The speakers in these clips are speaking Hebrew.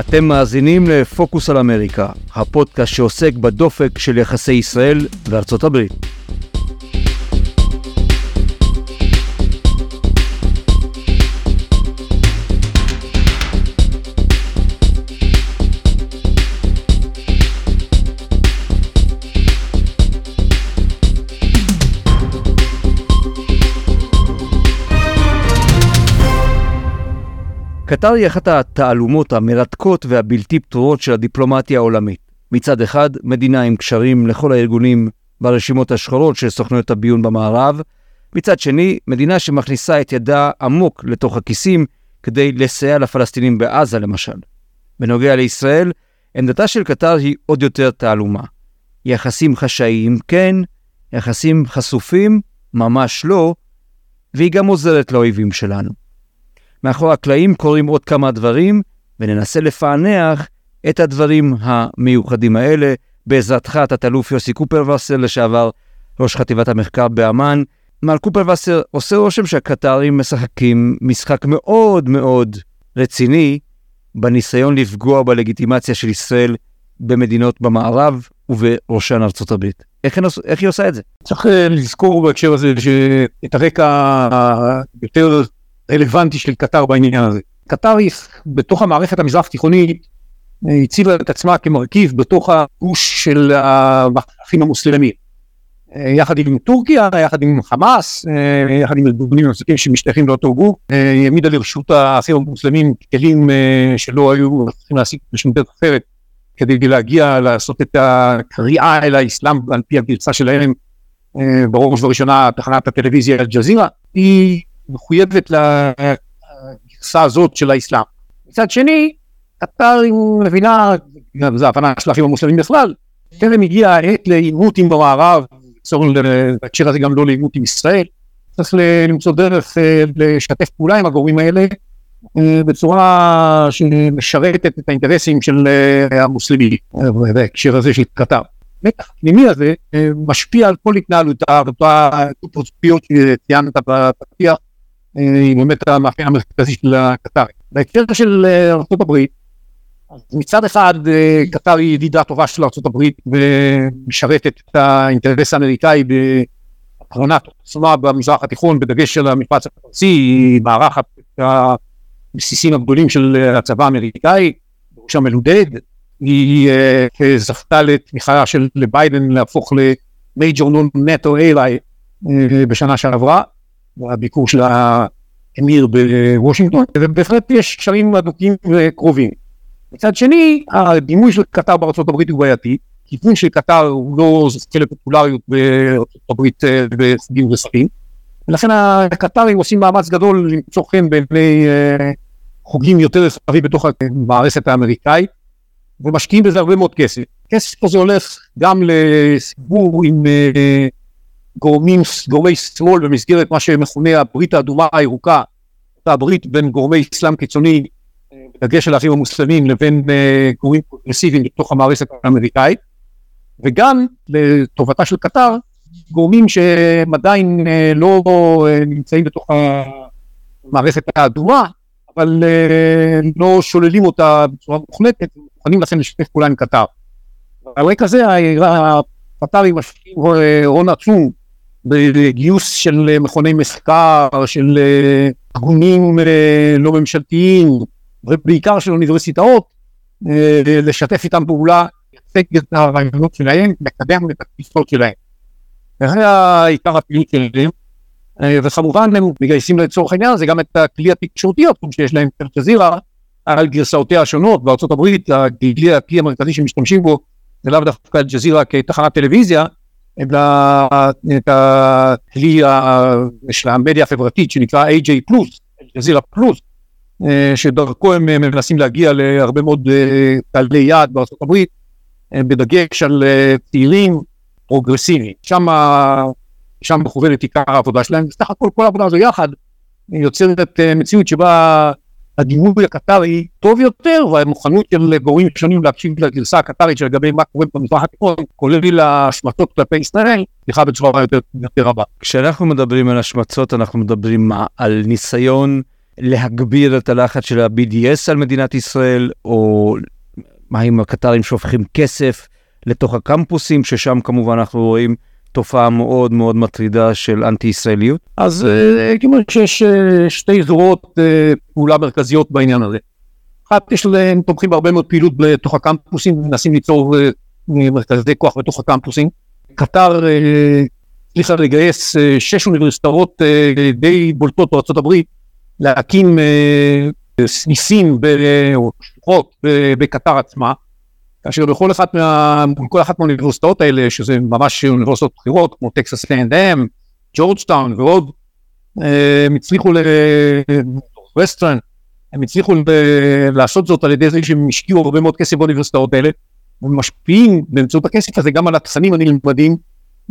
אתם מאזינים לפוקוס על אמריקה, הפודקאסט שעוסק בדופק של יחסי ישראל וארצות הברית. קטר היא אחת התעלומות המרתקות והבלתי פתורות של הדיפלומטיה העולמית. מצד אחד, מדינה עם קשרים לכל הארגונים ברשימות השחורות של סוכנויות הביון במערב, מצד שני, מדינה שמכניסה את ידה עמוק לתוך הכיסים כדי לסייע לפלסטינים בעזה למשל. בנוגע לישראל, עמדתה של קטר היא עוד יותר תעלומה. יחסים חשאיים כן, יחסים חשופים ממש לא, והיא גם עוזרת לאויבים שלנו. מאחורי הקלעים קורים עוד כמה דברים, וננסה לפענח את הדברים המיוחדים האלה בעזרתך, תת-אלוף יוסי קופרווסר, לשעבר ראש חטיבת המחקר באמ"ן. מר קופרווסר, עושה רושם שהקטרים משחקים משחק מאוד מאוד רציני בניסיון לפגוע בלגיטימציה של ישראל במדינות במערב ובראשן ארצות הברית. איך, איך היא עושה את זה? צריך אה, לזכור בהקשר הזה את הרקע היותר רלוונטי של קטר בעניין הזה. קטר היא בתוך המערכת המזרח תיכונית הציבה את עצמה כמרכיב בתוך הגוש של האחים המוסלמים. יחד עם טורקיה, יחד עם חמאס, יחד עם ארגונים נוספים שמשתייכים לאותו גוף, העמידה לרשות האחים המוסלמים כלים שלא היו צריכים להשיג בשום דרך אחרת כדי להגיע לעשות את הקריאה אל האסלאם על פי הגרסה שלהם בראש ובראשונה תחנת הטלוויזיה אל-ג'זירה, היא מחויבת לגרסה הזאת של האסלאם. מצד שני, קטר מבינה, זו ההבנה של האחים המוסלמים בכלל, טרם הגיעה העת לעימות עם במערב, בהקשר הזה גם לא לעימות עם ישראל, צריך למצוא דרך אה, לשתף פעולה עם הגורמים האלה אה, בצורה שמשרתת את האינטרסים של אה, המוסלמים בהקשר הזה של קטר. המתח הפנימי הזה משפיע על כל התנהלותה, אותה פרוצפיות שציינת בפתיח, היא באמת המאפיין המרכזי של הקטרי. בהקשר של אה, ארה"ב, מצד אחד אה, קטר היא ידידה טובה של ארה"ב ומשרתת את האינטרס האמריקאי בהקרנת עוצמה במזרח התיכון בדגש על המפרץ הפרסי, היא מארחת את הבסיסים הגדולים של הצבא האמריקאי, בראשם מלודד, היא uh, זכתה לתמיכה של ביידן להפוך למייג'ור נון נטו אילי בשנה שעברה, הביקור של האמיר בוושינגטון, ובהחלט יש קשרים הדוקים וקרובים. מצד שני, הדימוי של קטר בארצות הברית הוא בעייתי, כיוון של קטר הוא לא זוכה לפופולריות בארצות הברית אה, בסוגים ושרים, ולכן הקטרים עושים מאמץ גדול למצוא חן בעיני אה, חוגים יותר רחבים בתוך המערכת האמריקאית, ומשקיעים בזה הרבה מאוד כסף. כסף הזה הולך גם לסיבור עם אה, גורמים, גורמי שמאל במסגרת מה שמכונה הברית האדומה הירוקה, אותה הברית בין גורמי אסלאם קיצוני, בדגש על האחים המוסלמים, לבין uh, גורמים פרוגרסיביים בתוך המערכת האמריקאית, וגם לטובתה של קטר, גורמים שהם עדיין uh, לא uh, נמצאים בתוך המערכת האדומה, אבל uh, לא שוללים אותה בצורה מוחלטת, מוכנים לכן לשתף פעולה עם קטר. על רקע זה הקטרים משקיעים הון עצום בגיוס של מכוני מחקר, של אה, ארגונים אה, לא ממשלתיים, ובעיקר של אוניברסיטאות, אה, לשתף איתם פעולה, לייצג את הרעיונות שלהם, לקדם את התפיסות שלהם. זה עיקר הפעילות שלהם, וכמובן הם מגייסים לצורך העניין הזה גם את הכלי התקשורתי התחום שיש להם אל-ג'זירה על גרסאותיה השונות בארצות הברית, הכלי המרכזי שמשתמשים בו זה לאו דווקא אל-ג'זירה כתחנת טלוויזיה, את הכלי של המדיה החברתית שנקרא AJ פלוס, אל-ג'זירה פלוס, אה, שדרכו הם מנסים להגיע להרבה מאוד אה, קהלי יעד בארצות הברית, אה, בדגש על צעירים פרוגרסיביים. שם, שם מכוונת עיקר העבודה שלהם, וסך הכל כל העבודה הזו יחד יוצרת מציאות שבה הדימוי הקטרי טוב יותר והמוכנות של גורמים שונים להקשיב לגרסה הקטרית שלגבי מה קורה במזרח התיכון כולל השמצות כלפי ישראל סליחה בצורה יותר, יותר רבה. כשאנחנו מדברים על השמצות אנחנו מדברים על ניסיון להגביר את הלחץ של ה-BDS על מדינת ישראל, או מה עם הקטרים שופכים כסף לתוך הקמפוסים, ששם כמובן אנחנו רואים תופעה מאוד מאוד מטרידה של אנטי-ישראליות? אז אה, הייתי אומר שיש אה, שתי זרועות אה, פעולה מרכזיות בעניין הזה. אחת, יש להם תומכים בהרבה מאוד פעילות בתוך הקמפוסים, מנסים ליצור מרכזי כוח בתוך הקמפוסים. קטר הצליחה לגייס שש אוניברסיטאות די בולטות הברית להקים סניפים או שלוחות בקטאר עצמה. כאשר בכל אחת, מה, בכל אחת מהאוניברסיטאות האלה, שזה ממש אוניברסיטאות בכירות, כמו טקסס A&M, ג'ורג'טאון ועוד, אה, הם הצליחו ל... ווסטרן, הם הצליחו ל... לעשות זאת על ידי זה שהם השקיעו הרבה מאוד כסף באוניברסיטאות האלה, ומשפיעים באמצעות הכסף הזה גם על התכנים הנלמדים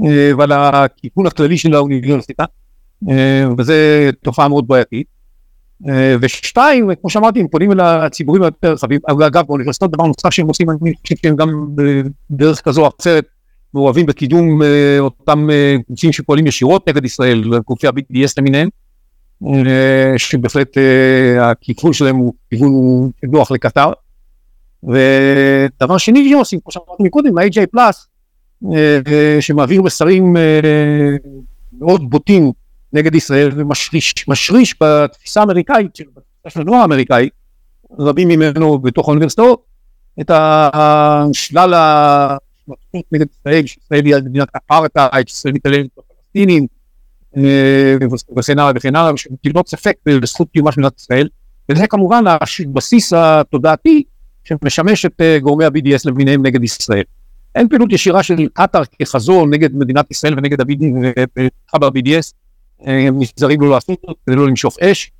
אה, ועל הכיוון הכללי של האוניברסיטה, אה, וזה תופעה מאוד בעייתית. אה, ושתיים, כמו שאמרתי, הם פונים אל הציבורים היותר רחבים, אגב באוניברסיטאות דבר נוסף שהם עושים, אני חושב שהם גם בדרך כזו או אחרת מעורבים בקידום אה, אותם אה, גופים שפועלים ישירות נגד ישראל, גופי ה-BDS למיניהם, שבהחלט הכיוון שלהם הוא כיוון נוח לקטר. ודבר שני שהם עושים, כמו שאמרתי מקודם, ה-AJ פלאס, שמעביר מסרים מאוד בוטים נגד ישראל ומשריש בתפיסה האמריקאית, של הנוער האמריקאי, רבים ממנו בתוך האוניברסיטאות, את השלל ההשמצות נגד ישראל, שישראל היא מדינת אפרטהייד, שישראל מתעלמת בפלסטינים, אה, וכן הלאה וכן הלאה, שמטילות ספק בזכות קיומה של מדינת ישראל, וזה כמובן הבסיס התודעתי שמשמש את אה, גורמי ה-BDS למיניהם נגד ישראל. אין פעילות ישירה של קטאר כחזון נגד מדינת ישראל ונגד ה-BDS, הם נזהרים לא לעשות זאת כדי לא למשוך אש,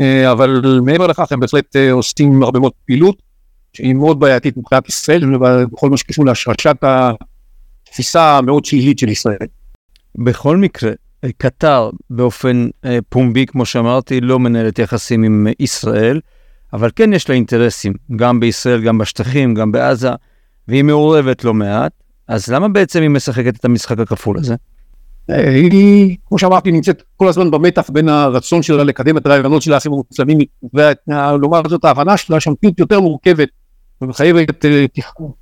אה, אבל מעבר לכך הם בהחלט אה, עושים הרבה מאוד פעילות שהיא מאוד בעייתית מבחינת ישראל ובכל מה שקשור להשרשת התפיסה המאוד שלילית של ישראל. בכל מקרה, קטר באופן אה, פומבי, כמו שאמרתי, לא מנהלת יחסים עם ישראל, אבל כן יש לה אינטרסים, גם בישראל, גם בשטחים, גם בעזה, והיא מעורבת לא מעט, אז למה בעצם היא משחקת את המשחק הכפול הזה? היא, כמו שאמרתי, נמצאת כל הזמן במתח בין הרצון שלה לקדם את הרעיונות של האחים המוסלמים, ולומר זאת ההבנה שלה שהמציאות יותר מורכבת ומחייבת אה, תחקור.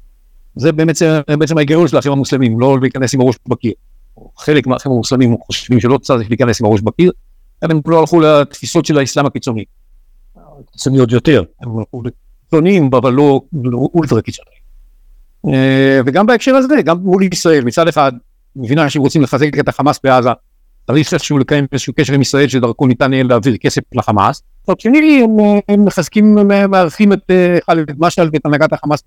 זה באמת, בעצם ההיגיון של האחים המוסלמים, לא להיכנס עם הראש בקיר. חלק מהאחים המוסלמים חושבים שלא צריך להיכנס עם הראש בקיר, הם לא הלכו לתפיסות של האסלאם הקיצוני. קיצוניות יותר, הם הלכו לקיצוניים, אבל לא, לא אולטרה קיצוניים. אה, וגם בהקשר הזה, גם מול ישראל, מצד אחד, מבינה שהם רוצים לחזק את החמאס בעזה, צריך איכשהו לקיים איזשהו קשר עם ישראל שדרכו ניתן יהיה להעביר כסף לחמאס. מצד שני הם מחזקים, מארחים את אה, חאלד משעל ואת הנהגת החמאס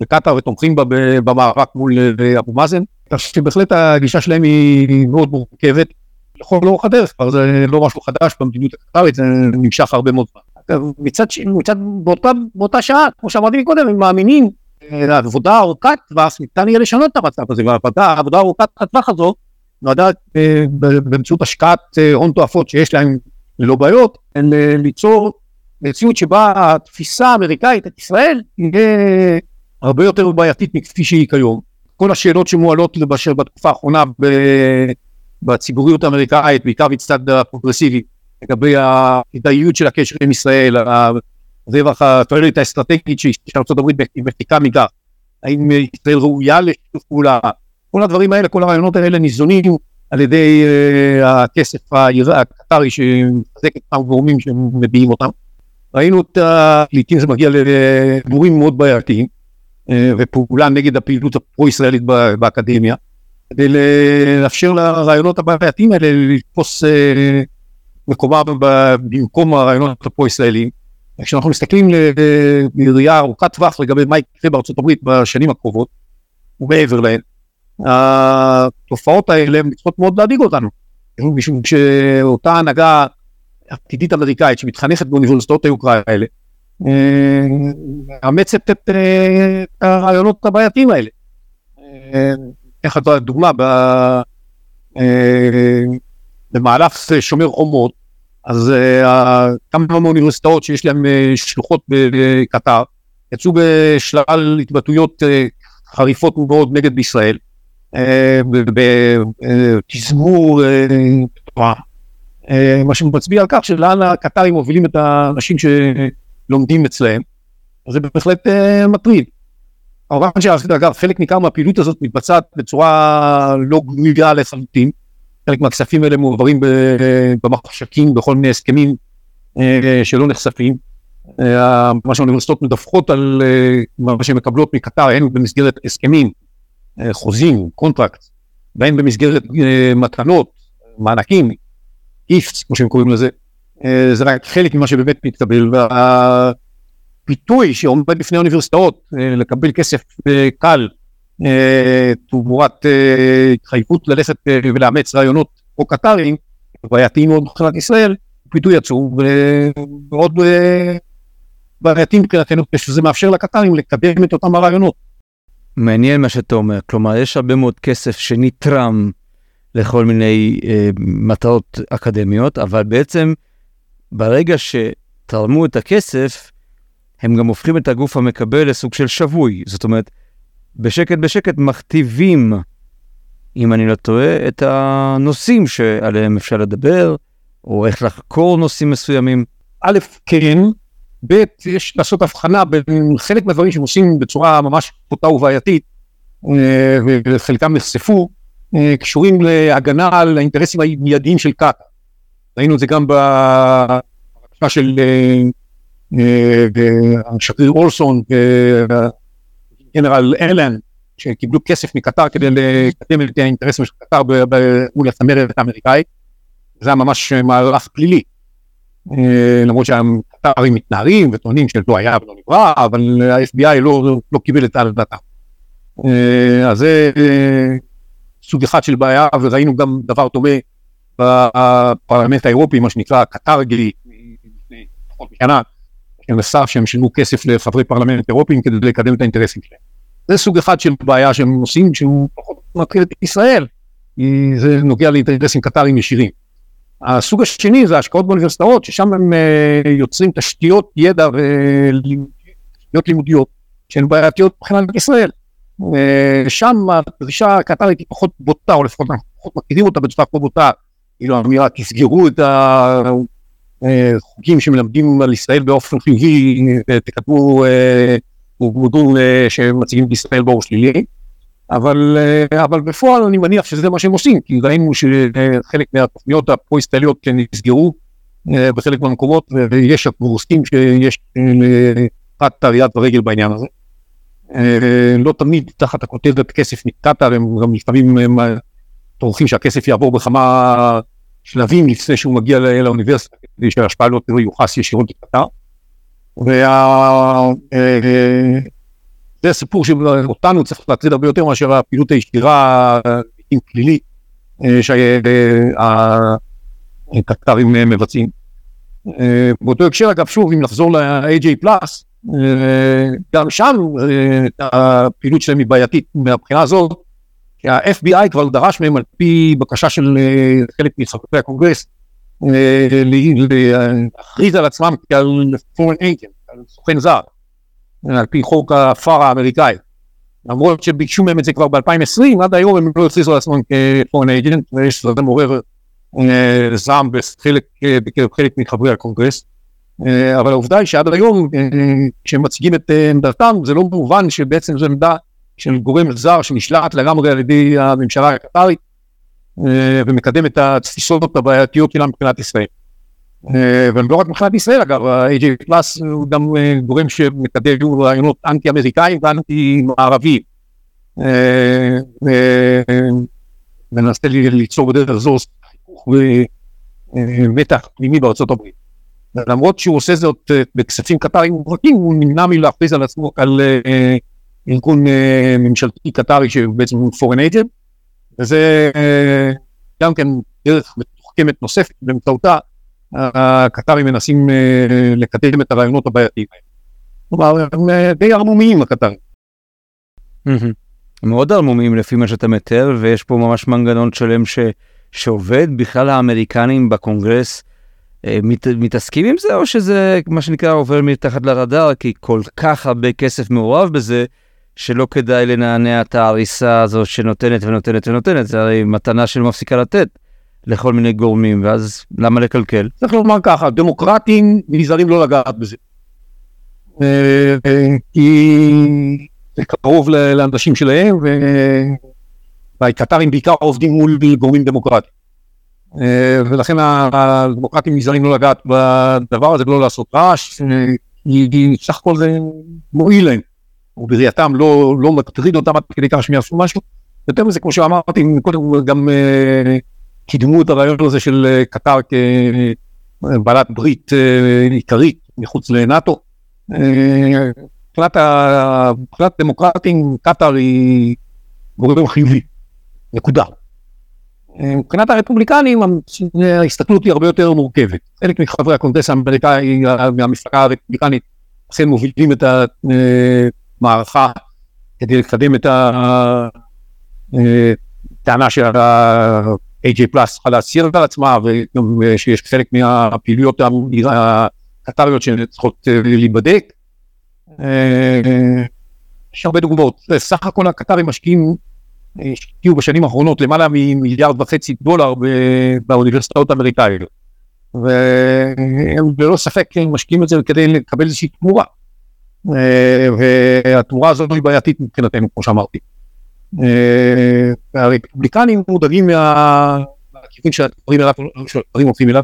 בקטאר ותומכים במאבק מול אה, אבו מאזן. כך שבהחלט הגישה שלהם היא מאוד מורכבת. לכל אורך הדרך, כבר זה לא משהו חדש במדיניות הקטארית, זה נמשך הרבה מאוד זמן. מצד, מצד באותה, באותה שעה, כמו שאמרתי קודם, הם מאמינים עבודה ארוכת טווח, ניתן יהיה לשנות את המצב הזה, והעבודה ארוכת הטווח הזו נועדה אה, באמצעות השקעת אה, הון תועפות שיש להם ללא בעיות, ליצור מציאות שבה התפיסה האמריקאית את ישראל תהיה הרבה יותר בעייתית מכפי שהיא כיום. כל השאלות שמועלות בתקופה האחרונה בציבוריות האמריקאית, בעיקר מצד הפרוגרסיבי, לגבי הכדאיות של הקשר עם ישראל, הרווח התועלת האסטרטגית של ארה"ב היא מחיקה מכך, האם ישראל ראויה לשיתוף פעולה, כל הדברים האלה, כל הרעיונות האלה ניזונים על ידי uh, הכסף הקטרי שמחזק את אותם גורמים שמביעים אותם. ראינו את לעיתים זה מגיע לדיבורים מאוד בעייתיים uh, ופעולה נגד הפעילות הפרו-ישראלית באקדמיה, כדי לאפשר לרעיונות הבעייתיים האלה לתפוס uh, מקומם במקום הרעיונות הפרו-ישראליים. כשאנחנו מסתכלים בראייה ארוכת טווח לגבי מה יקרה בארצות הברית בשנים הקרובות ומעבר להן, התופעות האלה צריכות מאוד להדאיג אותנו, משום שאותה הנהגה עתידית אמריקאית שמתחנכת באוניברסיטאות היוקרה האלה, אה, מאמצת את אה, הרעיונות הבעייתיים האלה. איך אתה דוגמה, אה, במהלך שומר חומות, אז כמה uh, מהאוניברסיטאות שיש להם uh, שלוחות בקטר, יצאו בשלל התבטאויות uh, חריפות מאוד נגד בישראל, בתזמור, מה שמצביע על כך שלאן הקטרים מובילים את האנשים שלומדים אצלהם, זה בהחלט מטריד. כמובן חלק ניכר מהפעילות הזאת מתבצעת בצורה לא גמילה לחלוטין, חלק מהכספים האלה מועברים במחשקים בכל מיני הסכמים שלא נחשפים. מה שהאוניברסיטאות מדווחות על מה שהן מקבלות מקטאר, הן במסגרת הסכמים, חוזים, contract, והן במסגרת מתנות, מענקים, gifts, כמו שהם קוראים לזה, זה רק חלק ממה שבאמת מתקבל, והפיתוי שעומד בפני האוניברסיטאות לקבל כסף קל תמורת התחייבות ללכת ולאמץ רעיונות או קטרים, בעייתיים מאוד מבחינת ישראל, פיתוי עצום ומאוד בעייתי מבחינתנו, שזה מאפשר לקטרים לקדם את אותם הרעיונות. מעניין מה שאתה אומר, כלומר יש הרבה מאוד כסף שנתרם לכל מיני אה, מטרות אקדמיות, אבל בעצם ברגע שתרמו את הכסף, הם גם הופכים את הגוף המקבל לסוג של שבוי. זאת אומרת, בשקט בשקט מכתיבים, אם אני לא טועה, את הנושאים שעליהם אפשר לדבר, או איך לחקור נושאים מסוימים. א', כן, ב', יש לעשות הבחנה בין חלק מהדברים שהם עושים בצורה ממש פוטה ובעייתית, אה, וחלקם נחשפו, אה, קשורים להגנה על האינטרסים המיידיים של קאטה. ראינו את זה גם בבקשה של אה, השגריר אולסון וגנרל אלן, שקיבלו כסף מקטר כדי לקדם את האינטרסים של קטר מול הצמרת האמריקאית. זה היה ממש מהלך פלילי. למרות שהקטרים מתנערים וטוענים שלא היה ולא נברא, אבל ה-FBI לא, לא קיבל את ההלדתה. אז זה סוג אחד של בעיה, וראינו גם דבר דומה בפרלמנט האירופי, מה שנקרא קטרגי, לפני פחות משנה, נוסף שהם שילמו כסף לחברי פרלמנט אירופיים כדי לקדם את האינטרסים שלהם. זה סוג אחד של בעיה שהם עושים שהוא פחות מטריד את ישראל, זה נוגע לאינטרסים קטריים ישירים. הסוג השני זה השקעות באוניברסיטאות, ששם הם uh, יוצרים תשתיות ידע ותשתיות לימודיות שהן בעייתיות מבחינת ישראל. Uh, שם הדרישה הקטרית היא פחות בוטה, או לפחות אנחנו פחות מכירים אותה בצורה פחות בוטה, כאילו האמירה תסגרו את החוקים שמלמדים על ישראל באופן חיובי, תכתבו מודול שמציגים בישראל באור שלילי. אבל, אה, אבל בפועל אני מניח שזה מה שהם עושים, כי ראינו שחלק מהתוכניות הפרו-ישראליות נסגרו אה, בחלק מהמקומות, ויש עוסקים שיש אה, יד ורגל בעניין הזה. לא תמיד תחת הכותבת כסף מקטאר, הם גם לפעמים טורחים שהכסף יעבור בכמה שלבים לפני שהוא מגיע לאוניברסיטה, כדי שההשפעה לא יוחס ישירות לקטאר. וה... זה סיפור שאותנו צריך להטריד הרבה יותר מאשר הפעילות הישירה, עם פלילי, אה, שהקטרים אה, מבצעים. אה, באותו הקשר אגב שוב אם נחזור ל-AJ פלאס, גם שם הפעילות שלהם היא בעייתית מהבחינה הזאת, ה-FBI כבר דרש מהם על פי בקשה של חלק מחברי הקונגרס להכריז על עצמם כעל foreign agent, על סוכן זר. על פי חוק ה FARA האמריקאי. למרות שביקשו מהם את זה כבר ב-2020, עד היום הם לא הכריזו על עצמם agent, ויש זה מעורר אה, זעם בקרב חלק מחברי הקונגרס. אה, אבל העובדה היא שעד היום, אה, כשהם מציגים את עמדתם, זה לא מובן שבעצם זו עמדה של גורם זר שנשלט לגמרי על ידי הממשלה הקטרית, ומקדם את התפיסות הבעייתיות שלנו מבחינת ישראל. אה, ולא רק מבחינת ישראל אגב, ה-AJ פלאס הוא גם אה, גורם שמקדם רעיונות אנטי אמריקאים ואנטי מערביים. אה, ומנסה ליצור בדרך זו חיכוך ומתח פנימי בארצות הברית. למרות שהוא עושה זאת בכספים קטריים מובהקים, הוא נמנע מלהכריז על עצמו על ארגון ממשלתי קטרי שבעצם הוא foreign agent, וזה גם כן דרך מתוחכמת נוספת באמצעותה הקטרים מנסים אה, לקדם את הרעיונות הבעייתיים האלה. כלומר, הם אה, די ערמומיים הקטרים. מאוד ערמומיים לפי מה שאתה מתאר, ויש פה ממש מנגנון שלם ש... שעובד. בכלל האמריקנים בקונגרס אה, מת... מתעסקים עם זה, או שזה מה שנקרא עובר מתחת לרדאר, כי כל כך הרבה כסף מעורב בזה, שלא כדאי לנענע את ההריסה הזו שנותנת ונותנת ונותנת, זה הרי מתנה שלא מפסיקה לתת. לכל מיני גורמים, ואז למה לקלקל? צריך לומר ככה, דמוקרטים נזהרים לא לגעת בזה. אה, אה, כי זה קרוב לאנשים שלהם, והקטרים בעיקר עובדים מול גורמים דמוקרטיים. אה, ולכן הדמוקרטים נזהרים לא לגעת בדבר הזה ולא לעשות רעש, כי סך הכל זה מועיל להם, ובראייתם לא, לא מטריד אותם עד כדי כך שהם יעשו משהו. יותר מזה, כמו שאמרתי, קודם גם קידמו את הרעיון הזה של קטר כבעלת ברית עיקרית מחוץ לנאטו. מבחינת דמוקרטים, קטאר היא גורם חיובי, נקודה. מבחינת הרפובליקנים ההסתכלות היא הרבה יותר מורכבת. חלק מחברי הקונגרס האמריקאי מהמפלגה הרפובליקנית אכן מובילים את המערכה כדי לקדם את הטענה של ה-AJ פלאס צריכה להסיר על עצמה וגם שיש חלק מהפעילויות הקטריות שצריכות להיבדק. יש הרבה דוגמאות, סך הכל הקטרים משקיעים, השקיעו בשנים האחרונות למעלה ממיליארד וחצי דולר באוניברסיטאות האמריקאיות. והם ללא ספק משקיעים את זה כדי לקבל איזושהי תמורה. והתמורה הזאת היא בעייתית מבחינתנו, כמו שאמרתי. הרפובליקנים מודאגים מהכיוון שהדברים הולכים אליו.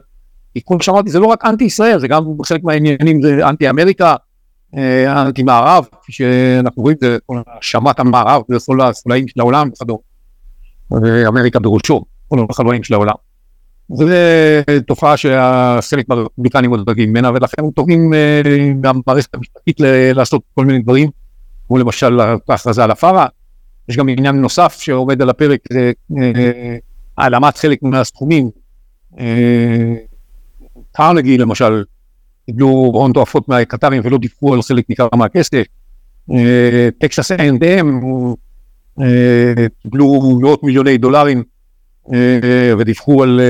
כי כמו שאמרתי, זה לא רק אנטי ישראל, זה גם חלק מהעניינים זה אנטי אמריקה, אנטי מערב, כפי שאנחנו רואים, זה כל האשמת המערב וכל הסולאים של העולם וכדומה, ואמריקה בראשו, כל החלונים של העולם. זו תופעה שהחלק מהרפובליקנים מודאגים ממנה, ולכן הם תובעים מהמערכת המשפטית לעשות כל מיני דברים, כמו למשל ההכרזה על הפארה. יש גם עניין נוסף שעומד על הפרק, זה העלמת חלק מהסכומים. קרנגי למשל, קיבלו הון תועפות מהקטרים ולא דיווחו על חלק ניכר מהכסף. טקסס A&M קיבלו מאות מיליוני דולרים ודיווחו על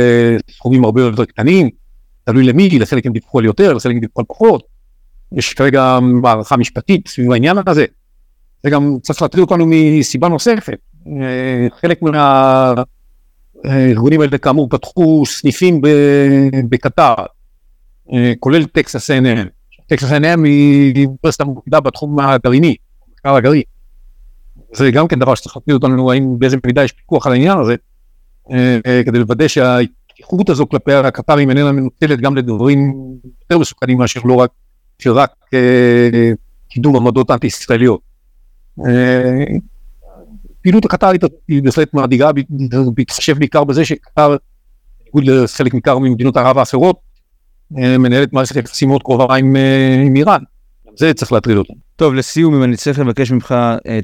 סכומים הרבה יותר קטנים, תלוי למי, לחלק הם דיווחו על יותר, לחלק הם דיווחו על פחות. יש כרגע מערכה משפטית סביב העניין הזה. זה גם צריך להטריד אותנו מסיבה נוספת. חלק מהארגונים האלה כאמור פתחו סניפים בקטר, כולל טקסס A&M. טקסס A&M היא אוניברסיטה מובילה בתחום הגרעיני, מחקר הגרעי. זה גם כן דבר שצריך להטריד אותנו, האם באיזה מידה יש פיקוח על העניין הזה, כדי לוודא שההתיחות הזו כלפי הקטרים איננה מנוצלת גם לדברים יותר מסוכנים מאשר לא רק, שרק קידום עמדות אנטי-ישראליות. פעילות הקטרית היא בהחלט מדאיגה, בהתחשב בעיקר בזה שקטר, בניגוד לחלק ניכר ממדינות ערב האחרות, מנהלת מערכת יחסים מאוד קרובה עם איראן. זה צריך להטריד אותנו. טוב, לסיום, אם אני צריך לבקש ממך,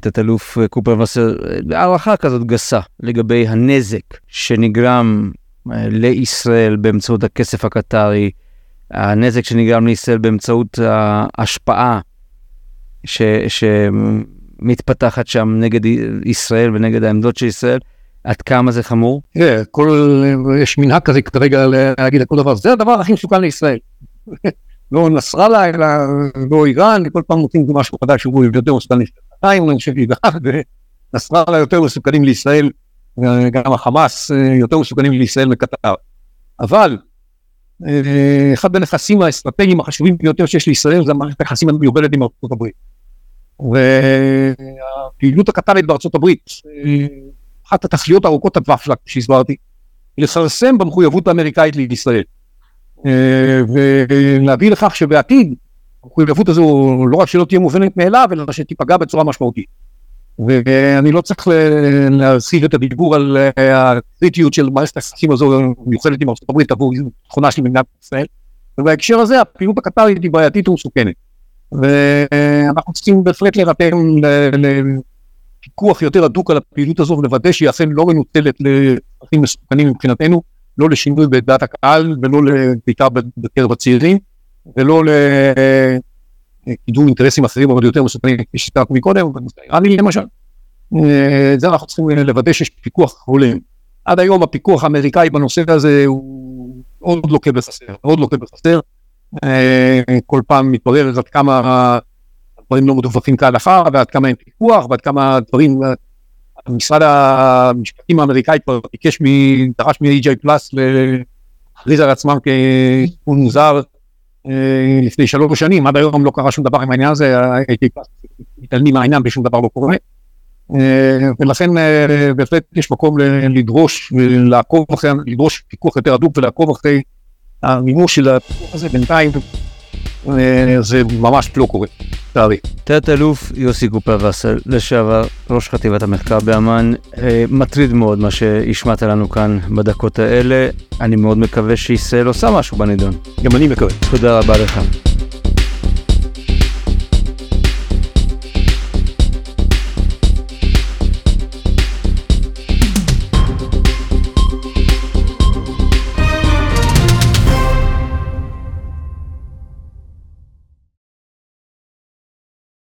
תת-אלוף קופר וסר, הערכה כזאת גסה לגבי הנזק שנגרם לישראל באמצעות הכסף הקטרי, הנזק שנגרם לישראל באמצעות ההשפעה ש, שמתפתחת שם נגד ישראל ונגד העמדות של ישראל, עד כמה זה חמור? תראה, כל, יש מנהג כזה כרגע להגיד לכל דבר, זה הדבר הכי מסוכן לישראל. לא נסראללה, אלא לא איראן, כל פעם מוצאים משהו חדש שהוא יותר מסוכן לישראל. אני חושב שנסראללה יותר מסוכנים לישראל, גם החמאס יותר מסוכנים לישראל מקטר. אבל אחד הנכסים האסטרטגיים החשובים ביותר שיש לישראל זה המערכת היחסים המיוחדת עם ארצות הברית. והפעילות הקטרית בארצות הברית, אחת התכליות ארוכות הטווח שלה, שהסברתי, לכרסם במחויבות האמריקאית לישראל. ולהביא לכך שבעתיד המחויבות הזו לא רק שלא תהיה מובנת מאליו, אלא שתיפגע בצורה משמעותית. ואני לא צריך להרחיב את הדיבור על הקריטיות של מערכת היחסים הזו מיוחדת עם הברית עבור תכונה של מדינת ישראל. ובהקשר הזה הפעילות הקטרית היא בעייתית ומסוכנת. ואנחנו צריכים בהחלט להירתם לפיקוח יותר הדוק על הפעילות הזו ולוודא שהיא אכן לא מנוצלת לצרכים מסוכנים מבחינתנו, לא לשינוי בדעת הקהל ולא בעיקר בקרב הצעירים ולא לקידום אינטרסים אחרים אבל יותר מסוכנים כפי שתיארנו מקודם, אני למשל. את זה אנחנו צריכים לוודא שיש פיקוח הולם. עד היום הפיקוח האמריקאי בנושא הזה הוא עוד לוקה בחסר, עוד לוקה בחסר. כל פעם מתברר עד כמה הדברים לא מדווחים כהלכה ועד כמה אין פיקוח ועד כמה הדברים, משרד המשפטים האמריקאי כבר ביקש, דרש מ-AJ פלאס להכריז על עצמם כארגון מוזר אה, לפני שלוש שנים, עד היום לא קרה שום דבר עם העניין הזה, AJ פלאס מתעלמים מהעניין ושום דבר לא קורה. אה, ולכן אה, בהחלט יש מקום לדרוש ולעקוב אחרי, לדרוש פיקוח יותר הדוק ולעקוב אחרי המימוש של הפיקוח הזה בינתיים זה ממש לא קורה, לצערי. תת-אלוף יוסי גופר וסל, לשעבר ראש חטיבת המחקר באמ"ן, מטריד מאוד מה שהשמעת לנו כאן בדקות האלה, אני מאוד מקווה שישראל עושה משהו בנידון. גם אני מקווה. תודה רבה לך.